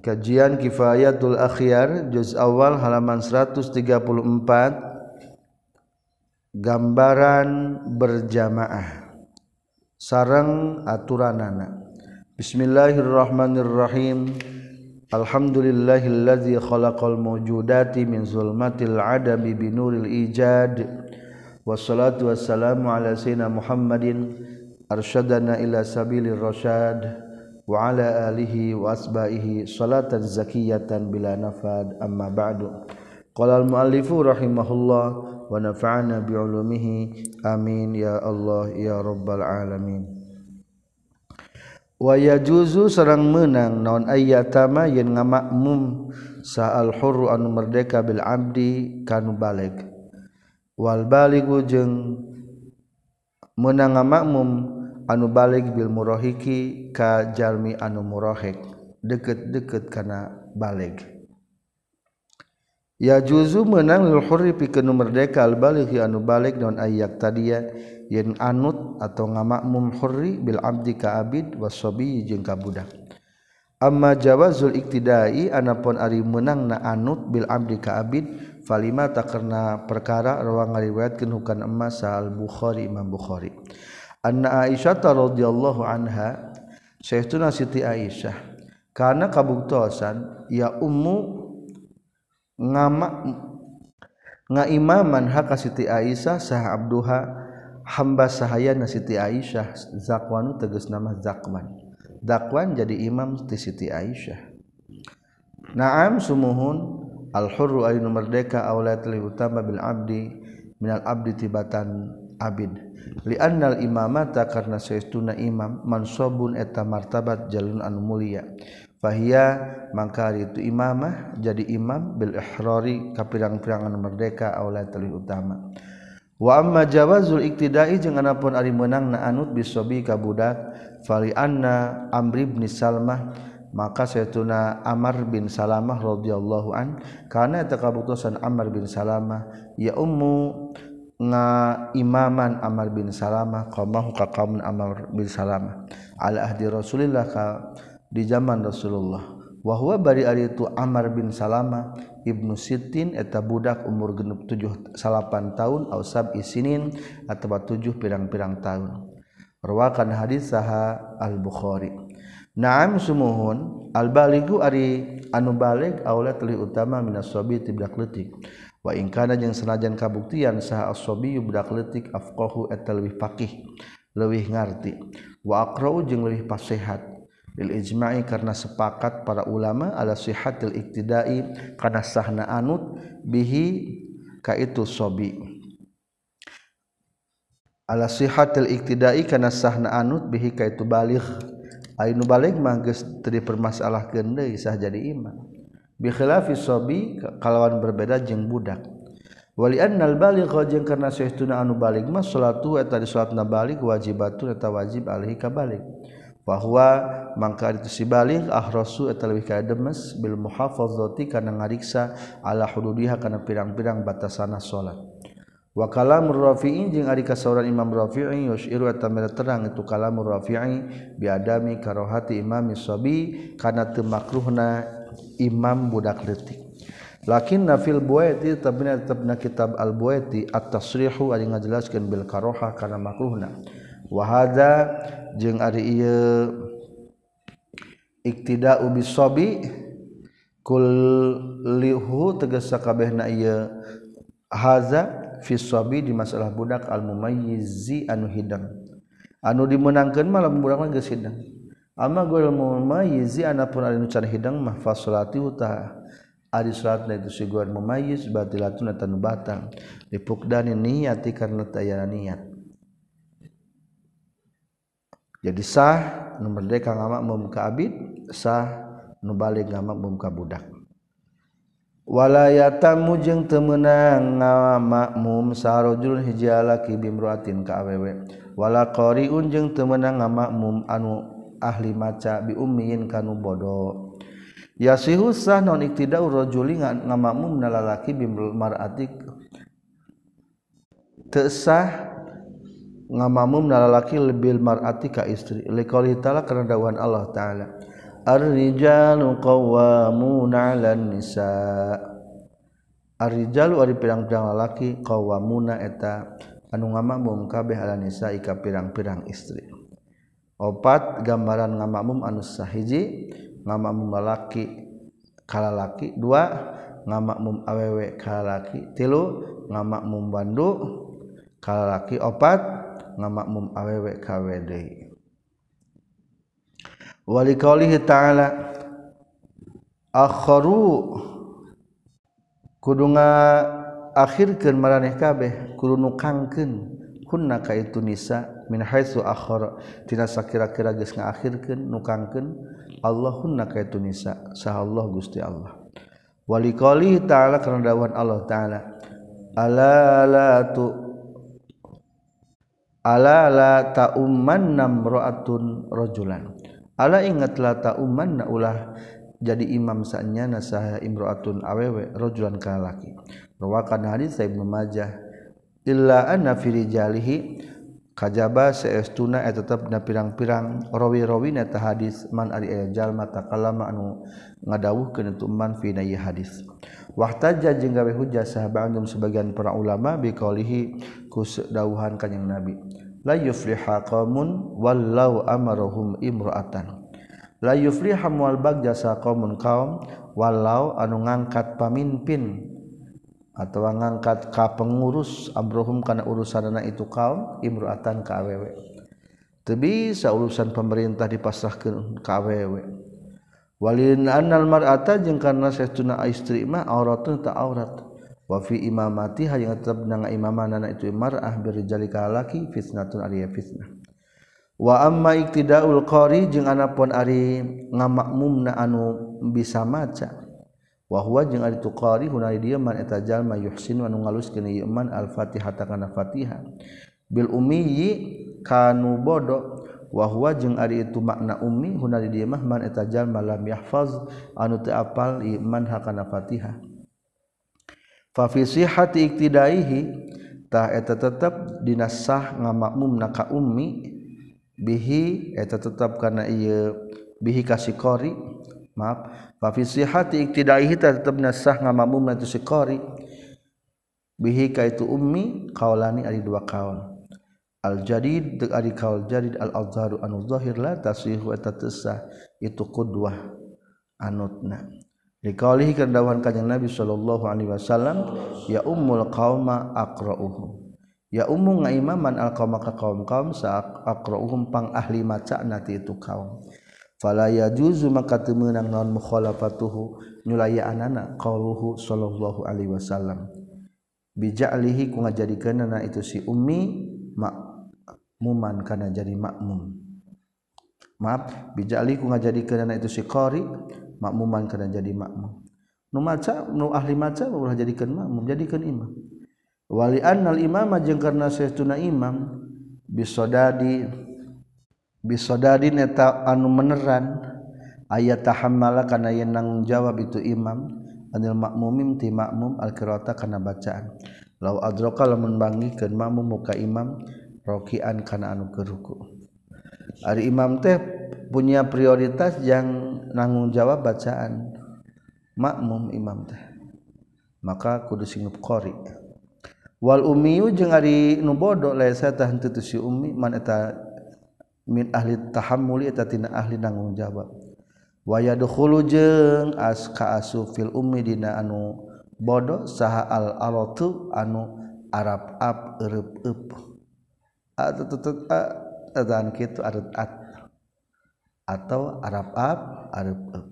Kajian Kifayatul Akhyar juz awal halaman 134 Gambaran berjamaah. Sarang aturanana. Bismillahirrahmanirrahim. Alhamdulillahilladzi khalaqal mawjudati min zulmatil adami binuril ijad. Wassalatu wassalamu ala sayyidina Muhammadin. Arsyadana ila sabilir rasyad wa ala alihi wa asbahihi salatan zakiyatan bila nafad. Amma ba'du. Qala al muallifu rahimahullah wa nafa'ana bi ulumihi amin. Ya Allah ya rabbal alamin. Wa yen ngamakmum sa al hurru anu merdeka bil abdi kanu meunang ngamakmum anu balik Bil murohiki kajalmi anu murohek deket-deket kana balik. Ya juzu menang lilhurri pikeun merdeka al baligh anu balik non ayak tadiya yen anut atau ngamakmum hurri bil abdi ka abid wasabi jeung ka budak. Amma jawazul iktidai anapun ari menang na anut bil abdi ka abid falima tak karena perkara ruang ngariwayatkeun hukan emas al bukhari imam bukhari. Anna Aisyah radhiyallahu anha Syekhuna Siti Aisyah. Karena kabuktosan ya ummu ngama ngaimaman hak Siti Aisyah sah abduha hamba sahayana Siti Aisyah. Zakwan tegas nama zakwan. Zakwan jadi imam ti Siti Aisyah. Naam sumuhun al-hurru aynu merdeka aulat utama bil abdi minal abdi tibatan Abid. Liannal imamata karena seestuna imam mansobun eta martabat jalun anu mulia. Fahia mangkar itu imamah jadi imam bil ihrari kapirang-pirangan merdeka aula tali utama. Wa amma jawazul iktidai jeung anapun ari meunang na anut bisobi ka budak fali anna amri bin salmah maka saytuna Amr bin Salamah radhiyallahu an kana eta kabutusan Amr bin Salamah ya ummu nga imaman Amr bin Salamah qamahu ka qaumun Amr bin Salamah ala ahdi Rasulillah ka di zaman Rasulullah. Wa huwa bari ari itu Amr bin Salamah Ibnu Sitin eta budak umur genep 7 salapan tahun au sab isinin atawa 7 pirang-pirang tahun. Rawakan hadis saha al-Bukhari. Naam sumuhun al-baligu ari anu balig aula li utama minas sabi tibdak letik wa ingkana jeung senajan kabuktian saha as-sabiyu budak leutik afqahu eta leuwih faqih leuwih ngarti. Wa aqra'u jeung leuwih pasehat lil ijma'i karena sepakat para ulama ala sihatil iktidai kana sahna anut bihi ka itu sobi. Ala sihatil iktidai kana sahna anut bihi ka itu baligh. Ainu baligh mah geus teu dipermasalahkeun deui sah jadi imam bikhilafi sobi kalawan berbeda jeng budak. Wali annal baligh jeung karna saestuna anu balik mah salatu eta di salatna balik wajibatun eta wajib alaihi ka balik wa huwa mangka itu si balik ahrasu eta leuwih ka demes bil muhafazati kana ngariksa ala hududiha kana pirang-pirang batasana salat. Wa kalamur rafi'i jeung ari kasauran imam rafi'i yusyiru eta terang itu kalamur rafi'i bi adami karohati imami sabi kana teu makruhna imam budak letik lakin nafil buaiti tapi tetap na kitab al buaiti at tasrihu ari ngajelaskeun bil karoha kana makruhna. Wa hadza jeung ari ieu iktida'u bisabi kullihu tegesa kabehna ieu haza fi sabi di masalah budak al mumayyizi anu hidang. Anu dimenangkeun malam budak geus hidang. Ama gue mumayyizi anapun ada nucan hidang mah fasolati uta. Adi salatna itu si gue mumayyiz batilatun eta nu batal dipukdani niati karena tayana niat jadi sah nu merdeka ngamak muka abid sah nu balik ngamak muka budak. Walayatamu jeung teu meunang ngamakmum sarojul hiji alaki bimruatin ka awewe. Wala qariun jeung teu meunang ngamakmum anu ahli maca biumiin kanu bodoh yasihu sah non iktidau rajuli ngamakmum nalalaki bimbel mar'ati tesah ngamamum nalalaki lebih mar'ati ka istri. Liqali ta'ala karena dawan Allah ta'ala. Ar-rijalu qawwamuna 'alan nisa' Ar-rijalu ari pirang-pirang lalaki qawwamuna eta anu ngamakmum kabeh ala nisa ika pirang-pirang istri. opat gambaran ngamakmum anu sahiji ngamakmum lalaki kalalaki dua ngamakmum awewe kalalaki tilu ngamakmum bandu kalalaki opat ngamakmum awewe kawede wali kaulihi ta'ala akharu kudunga akhirkeun maraneh kabeh kudu nukangkeun kunna ka itu nisa. min haitsu akhara. Tina sakira-kira geus ngaakhirkeun nukangkeun Allahunna ka itu nisa saha Allah Gusti Allah. Wali qali ta'ala kana dawuhan Allah ta'ala ala la tu ala la ta'ummanna imra'atun rajulan. Ala ingatlah ta'ummanna ulah jadi imam sa'nyana saha imra'atun awewe rajulan ka laki. Rawakan hadis Ibnu Majah illa anna fi rijalihi kajba seestuna et tetap na pirang-pirang rowirawwina ta hadis man ari jalma takalama anu ngadawuh kenetuman finayi hadis. Wahtaja jeung gawe hujjah sahabat antum sebagian para ulama biqaulihi kus dawuhan kanjing nabi. La yufliha qaumun wallau amarahum imra'atan. La yufliha mual bagja sa qaumun qaum wallau anu ngangkat pamimpin atau ngangkat ka pengurus abrohum kana urusanana itu kaum imruatan ka awewe teu bisa urusan pemerintah dipasrahkeun ka awewe walin annal mar'ata jeung karena saestuna istri mah auratun ta aurat. Wa fi imamati hayang tetep nang imamanana itu mar'ah birjali ka laki fitnatun ari fitnah. Wa amma iktidaul qari jeung anapun ari ngamakmumna anu bisa maca. wahwa jeung ari tuqari hunari dieu man eta jalma yuhsin anu ngaluskeun ieu man al-Fatihah kana Fatihah. Bil ummi kanu bodo wahwa jeung ari itu makna ummi hunari dieu mah man eta jalma lam yahfaz anu teu apal ieu man hakana Fatihah. Fa fi sihhati iktidaihi tah eta tetep dinasah ngamakmumna ka ummi bihi eta tetep kana ieu bihi kasikori kasih qori maaf hati iktidahi tetap nasah ngamakmum itu sikori bihi ka itu ummi kaulani ari dua kaul. Al jadid dek ari kaul jadid al azharu anu zahir la tasihu eta itu qudwah anutna. Dikalihi kedawan kanjeng Nabi sallallahu alaihi wasallam ya ummul qauma aqra'uhum. Ya ummu ngaimaman al qauma ka kaum kaum sa aqra'uhum pang ahli maca nati itu kaum. Fala yajuzu maka teu meunang naon mukhalafatuhu nyulayaanana qauluhu sallallahu alaihi wasallam. Bija'lihi ku ngajadikeunana itu si ummi makmuman kana jadi makmum. Maaf, bija'li ku ngajadikeunana itu si qari makmuman karena jadi makmum nu maca nu ahli maca ulah jadikan makmum jadikan imam wali annal imama jeung karena saestuna imam bisodadi bisodadi neta anu meneran ayat tahammala kana yen nanggung jawab itu imam anil makmumim ti makmum al qiraata kana bacaan. Law adraka lamun bangikeun makmum muka imam rokian kana anu keruku ari imam teh punya prioritas yang nanggung jawab bacaan makmum imam teh. Maka kudu sinup qori. Wal umiyu jeung ari nu bodoh laisa tah henteu si ummi man eta min ahli tahammuli eta tina ahli nanggung jawab waya dukhulu jeung as ka asu fil ummi dina anu bodoh saha al alatu anu arab ab eureup eup. Atan kitu arat at atau arab ab arab eup.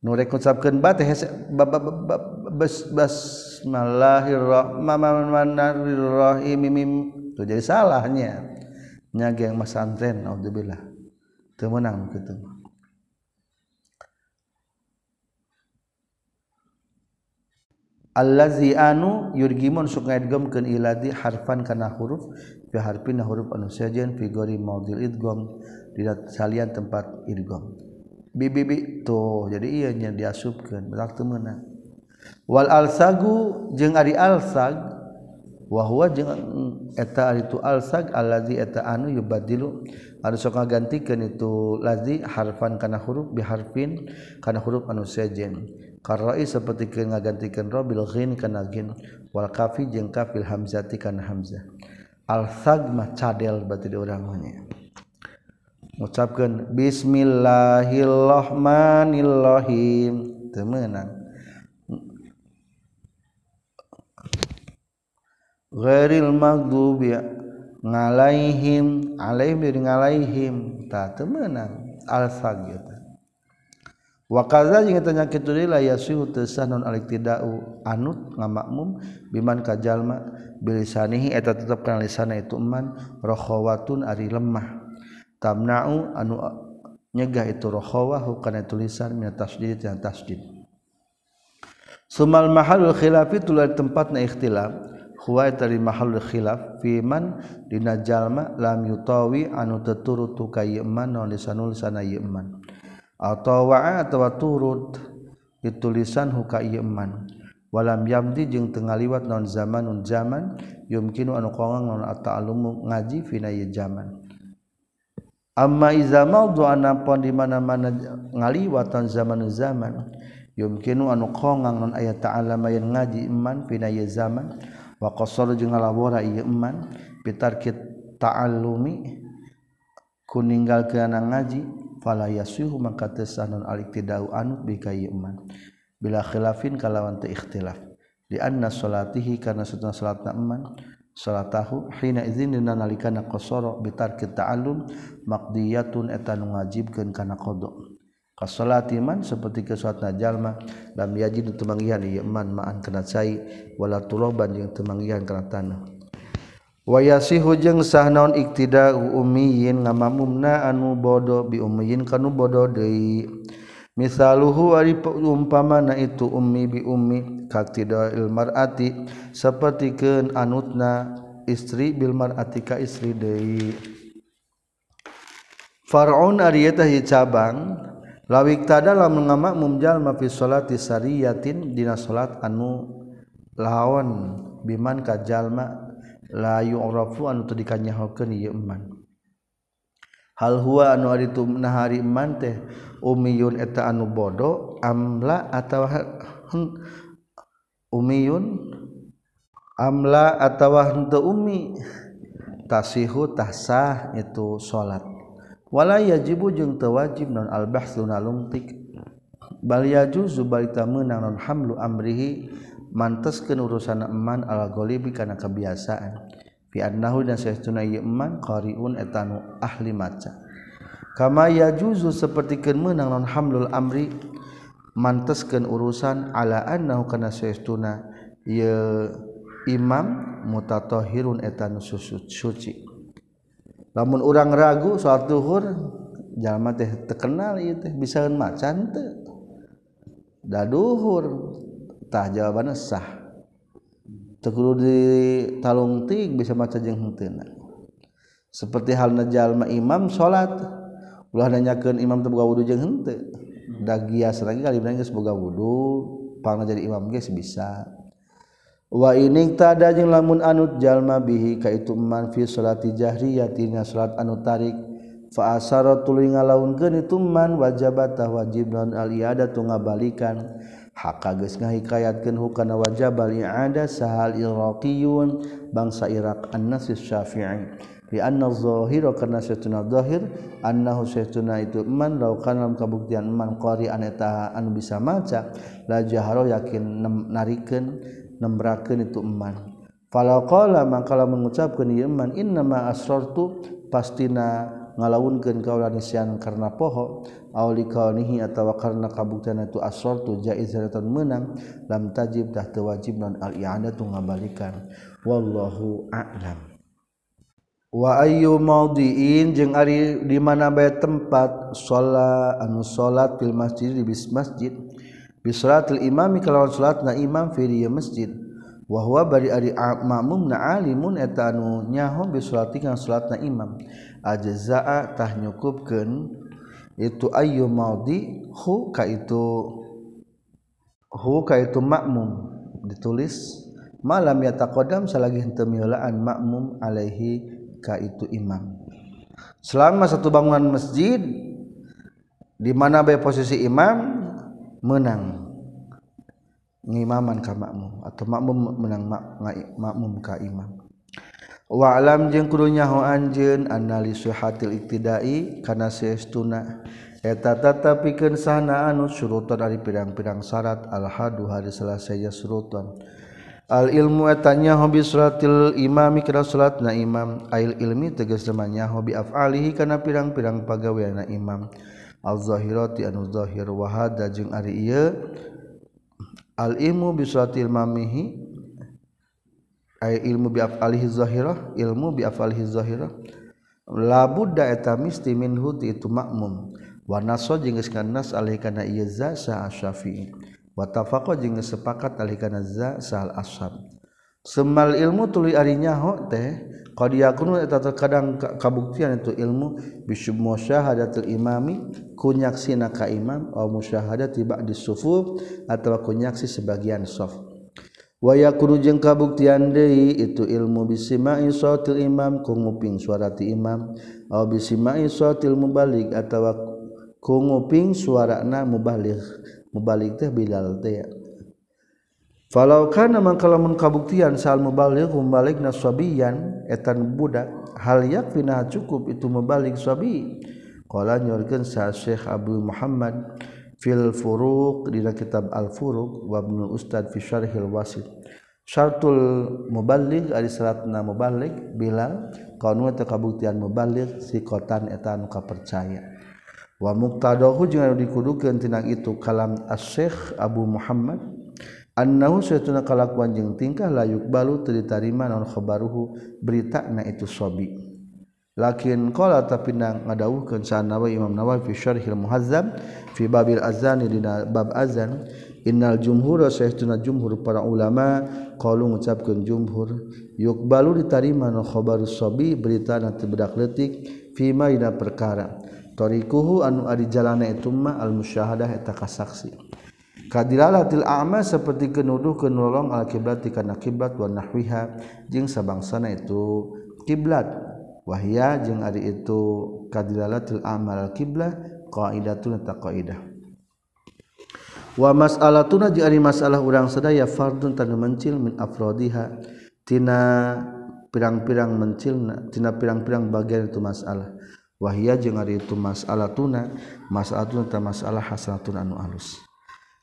Nu rek ngucapkeun ba teh bismillahirrahmanirrahim mim. Tu jadi salahnya. Nyage yang mas santren naudzubillah. Teu meunang kitu allazi anu yurgimun sok ngaidgamkeun iladi harfan kana huruf fi harfina huruf anu sajen fi gori maudil idgham tidak salian tempat idgham bibibi tuh jadi iya nya diasupkeun berarti meunang wal alsagu jeung ari alsag wahwa jeung mm, eta itu alsag allazi eta anu yubadilu anu sok gantikan itu lazi harfan kana huruf bi harfin kana huruf anu sejen. Karoi saperti keun ngagantikeun ra bil ghin kana ghin. Wal kafi jeung kafil hamzati kana hamzah. Alsag mah cadel berarti di urang mah ngucapkeun bismillahirrahmanirrahim temenang ghairil maghdubi ngalaihim alaihim dari ngalaihim. Tak temenang alfa gitu wa kaza jeung tanya kitu la yasihu tasanun alik tidau anut ngamakmum biman kajalma bilisanihi eta tetep kana lisanna itu man rokhawatun ari lemah. Tamna'u anu nyegah itu rokhawah kana tulisan min tasdid yang tasdid. Sumal mahalul khilafi tular tempatna ikhtilaf huwa dari mahal khilaf fiman dina jalma lam yutawi anu teturut tu ka yeman non lisanul sana yeman atau wa'a atau turut ditulisan huka yeman walam yamdi jeung tengah liwat non zamanun zaman yumkinu anu kongang non ata'alumu ngaji fina ye zaman. Amma iza maudhu anapon di mana-mana ngaliwatan zaman zaman yumkinu anu kongang non ayat ta'alama yang ngaji iman fina ye zaman. waqasor jeung ngalawara ieu iman pitar ta'allumi ku ninggalkeun ngaji fala yasihu maka teu sah non alik tidau anu bi ka ieu iman bila khilafin kalawan teu ikhtilaf. Di anna salatihi kana satuna salatna iman salatahu hina izin dina nalikana qasara bitarki ta'allum maqdiyatun eta nu ngajibkeun kana qada kasolatiman seperti kesuat najallma lam yajid temanggihan ieu man ma'an kana cai wala tuloban jeung temanggihan kana tanah. Wayasi hujeng sah naon umiyin ummiyin ngamamumna anu bodo bi ummiyin kanu bodo deui. Misaluhu ari umpamana itu ummi bi ummi ilmarati mar'ati sapertikeun anutna istri bil ka istri deui. Far'un ariyata cabang lawiktada mengamak mumjal mafi salati sariyatin dina salat anu lawan biman ka jalma la yu'rafu anu teu dikanyahokeun ieu iman. Hal huwa anu ari nahari iman teh umiyun eta anu bodo amla atawa umiyun amla atawa henteu umi tasihu tahsah itu salat wala yajibu jeung teu wajib non al bahsu nalungtik bal yajuzu balita meunang non hamlu amrihi manteskeun urusan eman al ghalibi kana kebiasaan fi annahu dan saestuna ieu eman qariun etanu ahli maca. Kama yajuzu sapertikeun meunang non hamlul amri manteskeun urusan ala annahu kana saestuna ieu imam mutatahhirun etanu suci. lamun orang ragu sholat duhur jalma teh terkenal itu teh bisa macan teh dah duhur tah jawabannya sah. Tekuru di talung tik bisa maca jeung henteu seperti halna jalma imam sholat. Ulah nanyakeun imam teu boga wudu jeung henteu. Da gias lagi kali bener geus boga wudu. Pangna jadi imam geus bisa. wa ining tada jeung lamun anut jalma bihi kaitu man fi salati jahriyatinya salat anu tarik. Fa asara tuluy ngalaunkeun itu man wajabata wajib non aliada tu ngabalikan. Haka geus ngahikayatkeun hukana wajib aliada sahal iraqiyun bangsa Irak annas syafi'i. Li anna zahira kana saytuna zahir annahu saytuna itu man law kana kabuktian man qari aneta anu bisa maca la jaharo yakin narikeun. nembrakeun itu iman falau mangkala mengucapkeun ieu iman inna ma asrartu pastina ngalaunkeun kaula nisian karena poho aw liqanihi atawa karena kabuktian itu asrartu jaizatan menang. Lam tajib dah teu wajib non al i'adatu ngabalikan. Wallahu a'lam. Wa ayyu maudiin jeung ari di mana bae tempat? Sholat anu salat fil masjid di masjid. Bisalatil imami kalawan salatna imam fi masjid. Wa huwa bari ari makmum na alimun eta anu nyaho bi salatikan salatna imam. Ajzaa tah nyukupkeun itu ayyu maudi hu ka itu hu ka itu makmum ditulis malam ya taqaddam salagi henteu miolaan makmum alaihi ka itu imam. Selama satu bangunan masjid di mana baik posisi imam menang ngimaman ka makmum atau makmum menang mak, makmum ka imam. Wa alam jeung kudu nyaho anjeun analisu hatil iktidai kana seestuna. Eta tatapikeun sana anu surutan ari pirang-pirang syarat al hadu hari selesai surutan. Al ilmu eta nyaho bi suratil imami kana salatna imam. Ail ilmi tegas lemah nyaho bi afalihi kana pirang-pirang pagaweana imam. al-zahirati anu zahir wa hada jeung ari ieu. Al ilmu bi suratil mamihi ay ilmu bi afalihi zahirah ilmu bi afalihi zahirah. La budda eta misti minhu itu makmum. Wa naso jeung geus kanas alih kana ieu za syafi'i. Wa tafaqa jeung sepakat alih kana za sal ashab semal ilmu tuli arinyaho teh qad yakunu eta terkadang kabuktian itu ilmu bisu musyahadatul imami kunyaksi naka imam atau musyahadat tiba di sufuf atau kunyaksi sebagian sof. Wa yakunu jeng kabuktian deui itu ilmu bisimai sautil imam ku nguping suara ti imam. Aw bisimai sautil mubalik atau ku nguping suarana mubalik mubalik teh bilal teh. Falau kana mangka kabuktian sal mubaligh mubalik naswabiyan etan budak hal yakfina cukup itu mubalik swabi. Qala nyorkeun sa Syekh Abu Muhammad fil furuq dina kitab al furuq wa ibnu ustad fi syarhil wasit syartul mubaligh ari syaratna mubaligh bila kaunu teu kabuktian mubaligh sikotan eta anu kapercaya. Wa muqtadahu jeung dikudukeun tina itu kalam asy Abu Muhammad annahu saytuna kalakuan jeung tingkah layuk balu teu ditarima naon khabaruhu berita na itu sobi. Lakin qala tapi nang ngadawuhkeun sa Nawawi Imam Nawawi fi syarhil muhazzab fi babil azan dina bab azan innal jumhur saytuna jumhur para ulama qalu ngucapkeun jumhur yukbalu ditarima naon khabaru sobi berita na teu bedak leutik fi ma perkara. Tarikuhu anu ari jalana itu ma al musyahadah eta kasaksi. Kadilalatil a'ma seperti kenuduh kenolong al kiblat karena kiblat wa nahwiha jeung sabangsana itu kiblat. Wahya jeung ari itu kadilalatil a'ma al kiblah qaidatun ta qaidah. Wa mas'alatuna jeung ari masalah urang sadaya fardun tanu mencil min afrodiha tina pirang-pirang mencil tina pirang-pirang bagian itu masalah. Wahya jeung ari itu masalah tuna masalah tuna masalah hasanatun anu alus.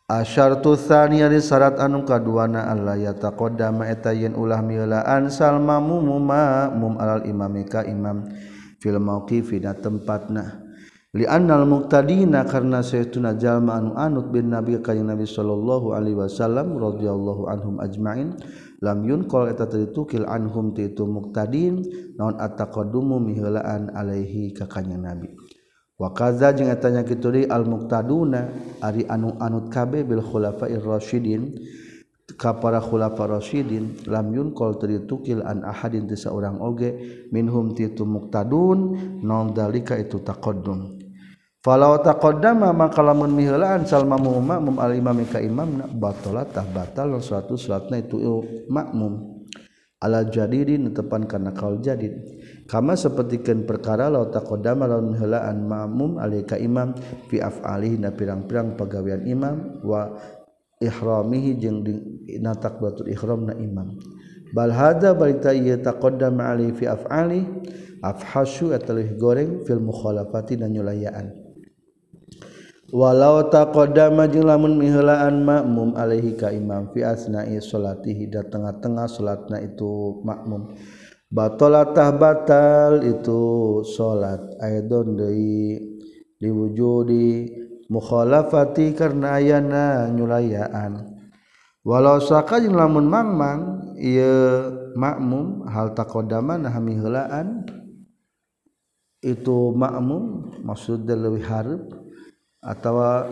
Asyartusani ari syarat anu kaduana Allah ya taqaddama eta yen ulah mieulaan salma mumuma mum alal imami ka imam fil mauqifi na tempatna. Li annal muqtadina karna saytuna jalma anu anut bin nabi ka nabi sallallahu alaihi wasallam radhiyallahu anhum ajmain lam yunqal eta taditukil anhum ti itu muqtadin naon at taqaddumu alaihi ka nabi. wakaza jeung etanya kituli al muqtaduna ari anu anut kabe bil khulafair rasyidin ka para khulafa rasyidin lam yunqal teu tukil an ahadin ti saurang oge minhum ti tu muqtadun non dalika itu taqaddum. Falau taqaddama maka lamun miheulaan sal mamum makmum al imam ka imamna batalat tah batal suatu salatna itu makmum. Ala jadidin tepan kana kaul jadid. Kama sapertikeun perkara law taqaddama lawan helaan ma'mum alika imam fi af'alihi na pirang-pirang pagawean imam wa ihramihi jeung dina takbiratul ihramna imam. Bal hadza balita ieu taqaddama alaihi fi af'ali afhashu atalih goreng fil mukhalafati dan nyulayaan. Walau taqaddama jeung lamun miheulaan makmum alaihi ka imam fi asna'i salatihi da tengah-tengah salatna itu makmum batalatah batal itu salat aidon deui diwujudi mukhalafati karena ayana nyulayaan. Walau saka jeung lamun mangmang ieu makmum hal taqaddama nah miheulaan itu makmum maksudnya lebih hareup atawa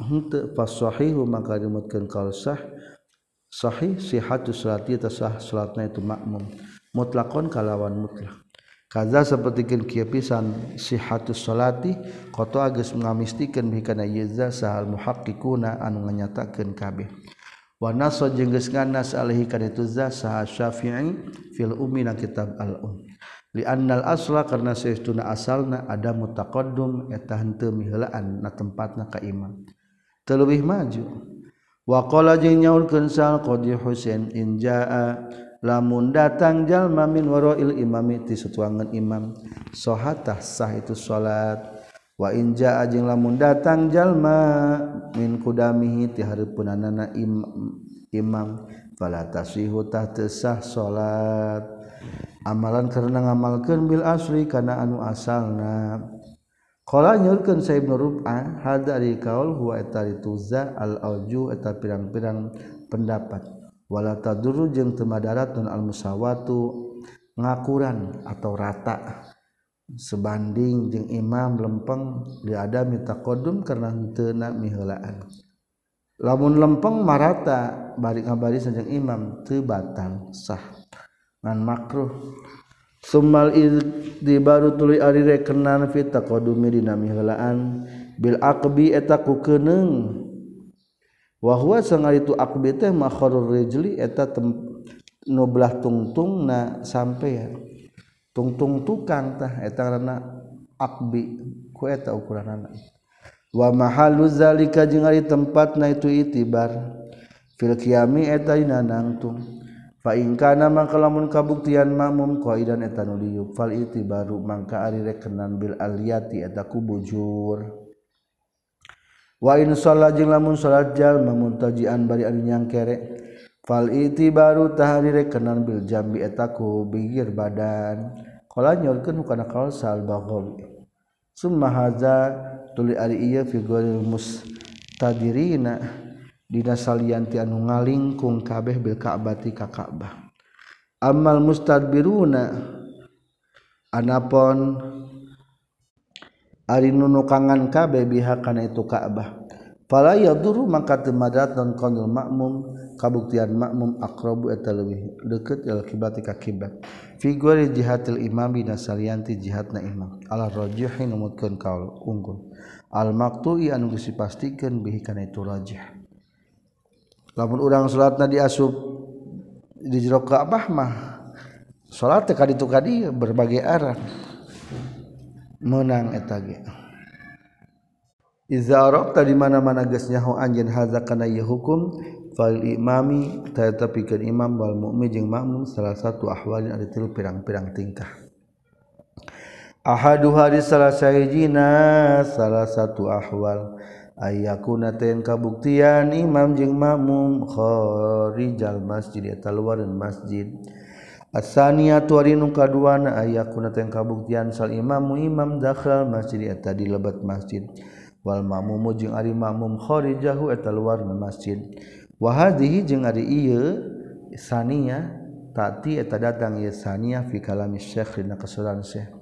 henteu fasahihu maka dimutkeun kal sah sahih sihatu salati tasah salatna itu makmum mutlakon kalawan mutlak. Kaza sapertikeun kieu pisan sihatus salati qata geus ngamistikeun bikana yeza sahal muhaqqiquna anu nganyatakeun kabeh. Wa naso jeung geus nganas alaihi kana itu za saha syafi'i fil ummi na kitab al um. Li annal asla karena saestuna asalna ada mutaqaddum eta henteu miheulaan na tempatna ka imam terlebih maju. Wa qala jeung nyaurkeun sal qadi husain in jaa lamun datang jalma min warail imami ti satuangan imam. Sahatah sah itu salat wa in jaa jeung lamun datang jalma min kudamihi ti hareupeunana im, imam. Fala tasihu tah sah salat amalan karena ngamalkeun bil asri kana anu asalna. Kala nyurkeun sa Ibnu Rub'ah hada kaul huwa eta al auju eta pirang-pirang pendapat. wala tadurru jeung teu madaratun al musawatu ngakuran atau rata. Sebanding jeung imam lempeng diadami taqaddum karena henteu miheulaan. Lamun lempeng marata bari ngabaris jeung imam teu batal sah. Ngan makruh. Sumal di baru tuli ari rekenan fi taqaddumi dina miheulaan bil aqbi eta ku keuneung wahwa sanga itu akbi teh makharul rijli eta nu belah tungtung na sampean tungtung tukang tah eta ngaranna akbi ku eta ukuranana. Wa mahalu zalika jeung ari tempatna itu itibar. Fil qiyami eta dina nangtung fa in kana mangka lamun kabuktian makmum qaidan eta nu liup fal itibaru mangka ari rekenan bil aliyati eta ku bujur. lamun salatjal bari bariyang nyangkere. Fal baru taharire kenan bil jambi etaku bigir badan. Qala nyorkeun kana kaul sal baghawi summa hadza tuli ari ieu fi ghairil mustadirina dina salianti anu ngalingkung kabeh bil ka'bati ka ka'bah. Amal mustadbiruna anapon ari nunukangan kabeh biha kana itu Ka'bah fala yaduru maka temadat non qanul makmum kabuktian makmum aqrabu eta leuwih deukeut il qiblat ka kiblat fi gori jihatil imam bina salianti jihadna imam. Ala rajihi numutkeun kaul unggul. Al maqtu'i anu geus dipastikeun bihi kana itu rajih. Lamun urang salatna diasup di jero Ka'bah mah salat teh ka ditu ka berbagai arah. menang etage Izarob tadi mana-mana gesnyahu anjin haza kana ieu hukum fal imami tetapi imam wal mukmin jeung makmum salah satu ahwalin ada tilu pirang-pirang tingkah. Ahadu hari salah sahijina salah satu ahwal ayakuna ten kabuktian imam jeung makmum kharijal masjid eta luar masjid. asania tuarinu kaduana aya kuna teng kabuktian sal imamu imam dakhal masjid eta di lebat masjid. Wal makmumu jeung ari makmum kharijahu eta luar masjid. Wa hadhihi jeung ari ieu sania tati eta datang ieu sania fi kalami syekh dina kasuran syekh.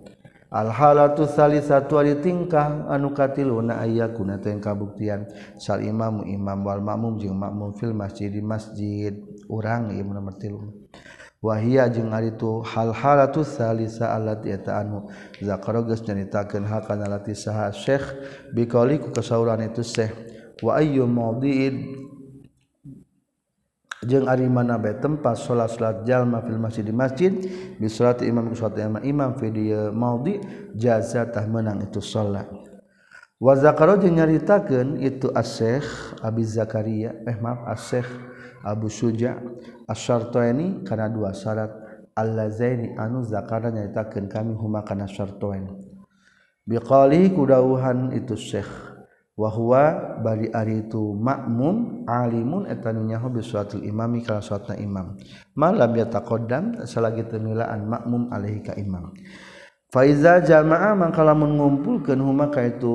Alhalatu salisatu ari tingkah anu katiluna aya kuna teng kabuktian sal imamu imam wal makmum jeung makmum fil masjid di masjid. Urang ieu nomor 3 wahia jeung tu hal-halatu salisa allati eta anu. Zakarogeus nyaritakeun hal kana lati saha syekh biqali ku kasauran itu syekh wa ayyu mawdi'in. Jeung ari mana bae tempat salat salat jalma fil masjid di masjid bi salat imam ku salat imam fi dia maudi jazatah menang itu salat wazakaro jeung nyaritakeun itu as-syekh Abi Zakaria eh maaf as-syekh Abu Suja As-Syartaini kana dua syarat. Allazaini anu zakara nyaritakeun kami huma kana syartaini biqali kudauhan itu Syekh wa huwa bari ari itu makmum alimun eta nyaho bi imami kana suatu imam. Malam yataqaddam salagi selagi temilaan makmum alaihi ka imam. Faiza jamaah mangka lamun ngumpulkeun huma kaitu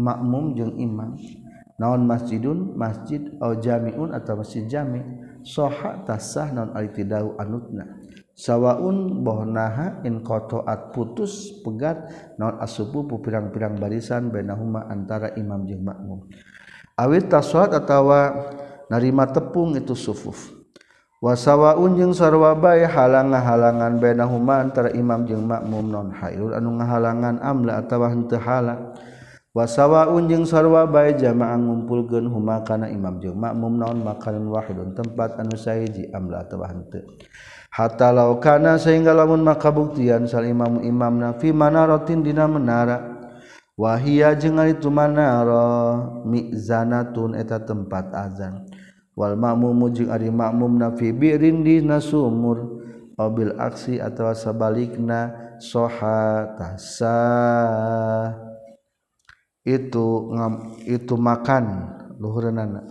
makmum jeung imam. Naon masjidun masjid au jamiun atau masjid jami soha tasah naon alitidau anutna. Sawaun bohnaha in kotoat putus pegat naon asupu pu pirang-pirang barisan benahuma antara imam jeung makmum. Awit tasawat atawa narima tepung itu sufuf. wasawaun jeung halangan halangan bena benahuman antara imam jeung makmum non hayrul anu ngahalangan amla atawa henteu halang wasawaun sarwa sarwabai jamaah ngumpulkeun huma kana imam jeung makmum naon makanan wahidun tempat anu sahiji amla atawa henteu. Hatta law kana sehingga lamun makabuktian sal imam imamna fi manaratin dina menara. Wahia jeung ari tu manara mizanatun eta tempat azan. Wal makmum jeung ari makmumna fi bi'rin dina sumur bil aksi atau sabalikna soha tasa. Itu itu makan luhuranana.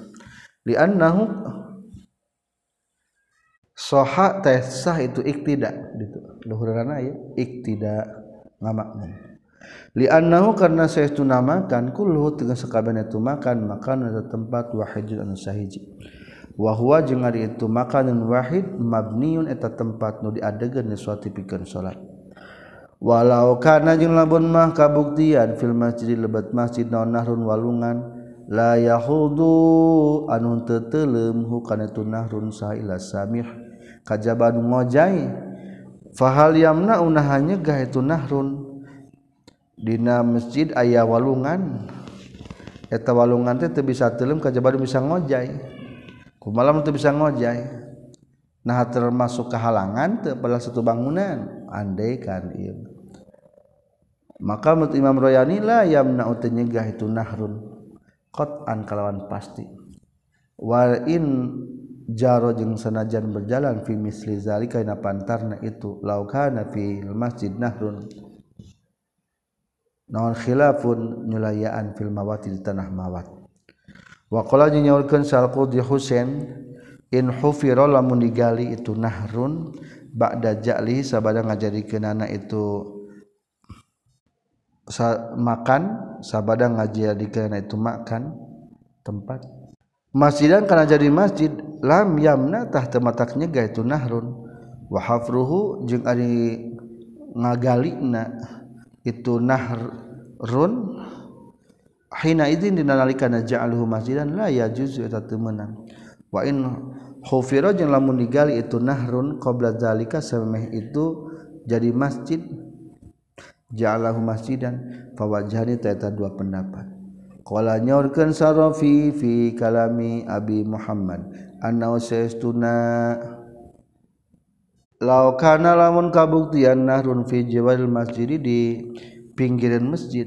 Li'annahu soha teh sah itu iktida gitu. Luhuranana ya iktida ngamakmum li'annahu karena saya itu namakan kulluhu dengan sakabehna itu makan makan ada tempat wahid anu sahiji wahwa jeung ari itu makanan wahid mabniun eta tempat nu diadegeun suatu pikeun salat. Walau kana jeng labun mah kabuktian fil masjid lebat masjid naon nahrun walungan la yahudu anu teu teuleum hukana tu nahrun saila samih. Kajaban ngojai fahal yamna unah nyegah itu nahrun? Dina masjid ayah walungan. Eta walungan teh teu bisa teuleum kajaban bisa ngojai kumalam teu bisa ngojai. Nah termasuk kehalangan teu pada satu bangunan. Andaikan ieu. Maka menurut Imam Royani la yamna nyegah itu nahrun. Qat'an kalawan pasti. Wa in jaro jeung sanajan berjalan fi misli zalika ina pantarna itu laukana fi masjid nahrun. Naon khilafun nyulayaan fil mawati di tanah mawat wa qala nyaurkeun sal qudhi Husain in hufira lamun digali itu nahrun ba'da ja'li sabada ngajadikeun anak itu sa, makan sabada ngajadikeun itu makan tempat. Masjidan kana jadi masjid lam yamna tah tematak nyegah itu nahrun. Wa hafruhu jeung ari ngagalina itu nahrun hina idzin dina nalika ja'aluhu masjidan la yajuzu eta teu meunang wa in khufira jeung lamun digali itu nahrun qabla zalika sameh itu jadi masjid ja'alahu masjidan fawajhani ta dua pendapat. Qala nyaurkeun sarafi fi kalami abi muhammad anna saestuna law kana lamun kabuktian nahrun fi jawal masjid di pinggiran masjid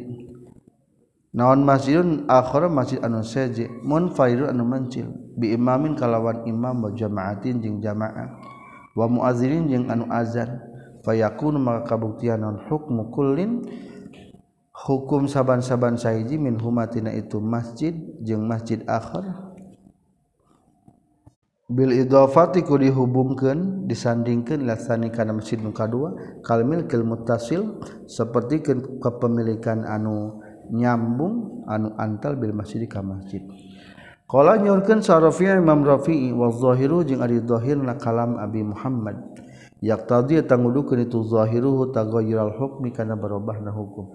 naon masjidun akhir masjid anu seje munfairun anu mencil bi imamin kalawan imam wa jamaatin jeung jamaah. Wa muazzinin jeung anu azan. Fayakun maka kabuktian naon hukmu kullin. Hukum saban-saban sahiji min humatina itu masjid jeung masjid akhir bil idhafati ku dihubungkeun disandingkeun ila sani kana masjid nu kadua kal milkil muttasil sapertikeun kepemilikan anu nyambung anu antal bil masjid ka masjid. Qala nyaurkeun sarafi imam rafi'i wa zahiru jeung ari zahir na kalam abi muhammad. Yaqtadi tangudukeun itu zahiruhu tagayyural hukmi kana barobahna hukum.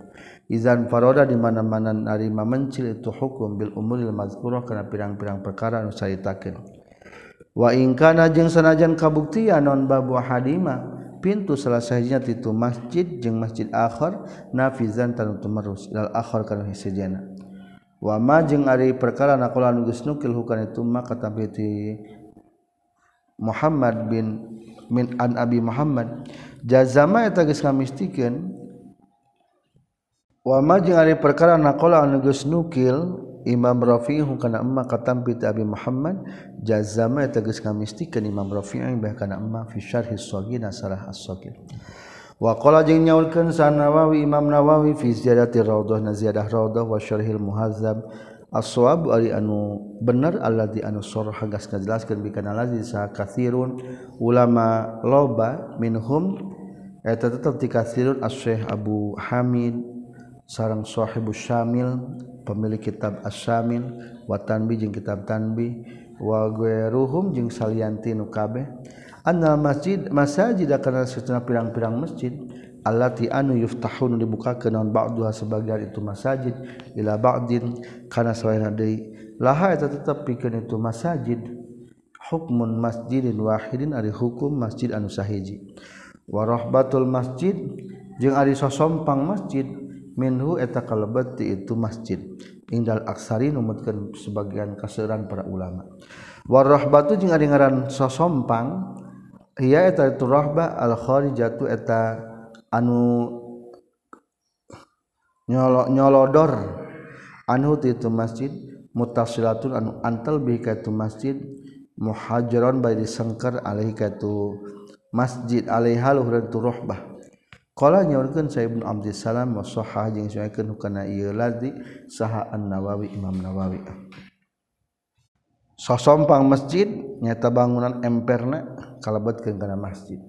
Izan faroda di mana-mana ari mamencil itu hukum bil umuril mazkurah kana pirang-pirang perkara anu saritakeun. Wa in kana jeung sanajan kabuktian non babu hadima pintu salah saja itu masjid jeung masjid akhor nafizan tanu tumerus ilal akhor kana hijana wa ma jeung ari perkara naqala nu geus nukil hukana itu ma kata ti Muhammad bin min an Abi Muhammad. Jazama eta geus ngamistikeun wa ma jeung ari perkara naqala nu geus nukil Imam Rafi'ihum kana emma katampi ti Abi Muhammad jazama tegas kamistikeun Imam Rafi'i bah kana emma fi syarhi shaghir sarah as-sagir wa qala jeung nyaulkeun Sanawawi Imam Nawawi fi ziyadati raudhah na ziyadah raudhah wa syarhil muhazzab as-shawab ari anu bener alladzi anu sarah gas ngajelaskeun bikana lazi sa katsirun ulama loba minhum eta tetep dikasirun as-syekh Abu Hamid sareng sahibus Syamil pemilik kitab asyamin watanbi jeung kitab tanbi wa ghairuhum jeung salianti nu kabeh anna masjid masajid kana satuna pirang-pirang masjid allati anu yuftahun dibukakeun naon ba'duha sebagian itu masajid ila ba'din kana selain deui laha eta tetep pikeun itu masajid hukmun masjidin wahidin ari hukum masjid anu sahiji wa rahbatul masjid jeung ari sosompang masjid minhu eta kalebet ti itu masjid. Indal aksari numutkeun sebagian kaseuran para ulama. Warahbatu jeung ari ngaran sosompang ia eta itu rahba al kharijatu eta anu nyolo nyolodor. Anu ti itu masjid mutasilatun anu antal bi ka itu masjid muhajaron bae disengker alaihi ka itu masjid alaiha luhuran tu rahbah Kala nyaurkeun Sayyid Abdi Salam wa sahah jeung suaikeun kana ieu ladzi saha An-Nawawi Imam Nawawi. Sosompang masjid nyata bangunan emperna kalebetkeun kana masjid.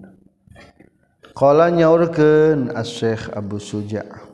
Kala nyaurkeun Asy-Syeikh Abu Suja'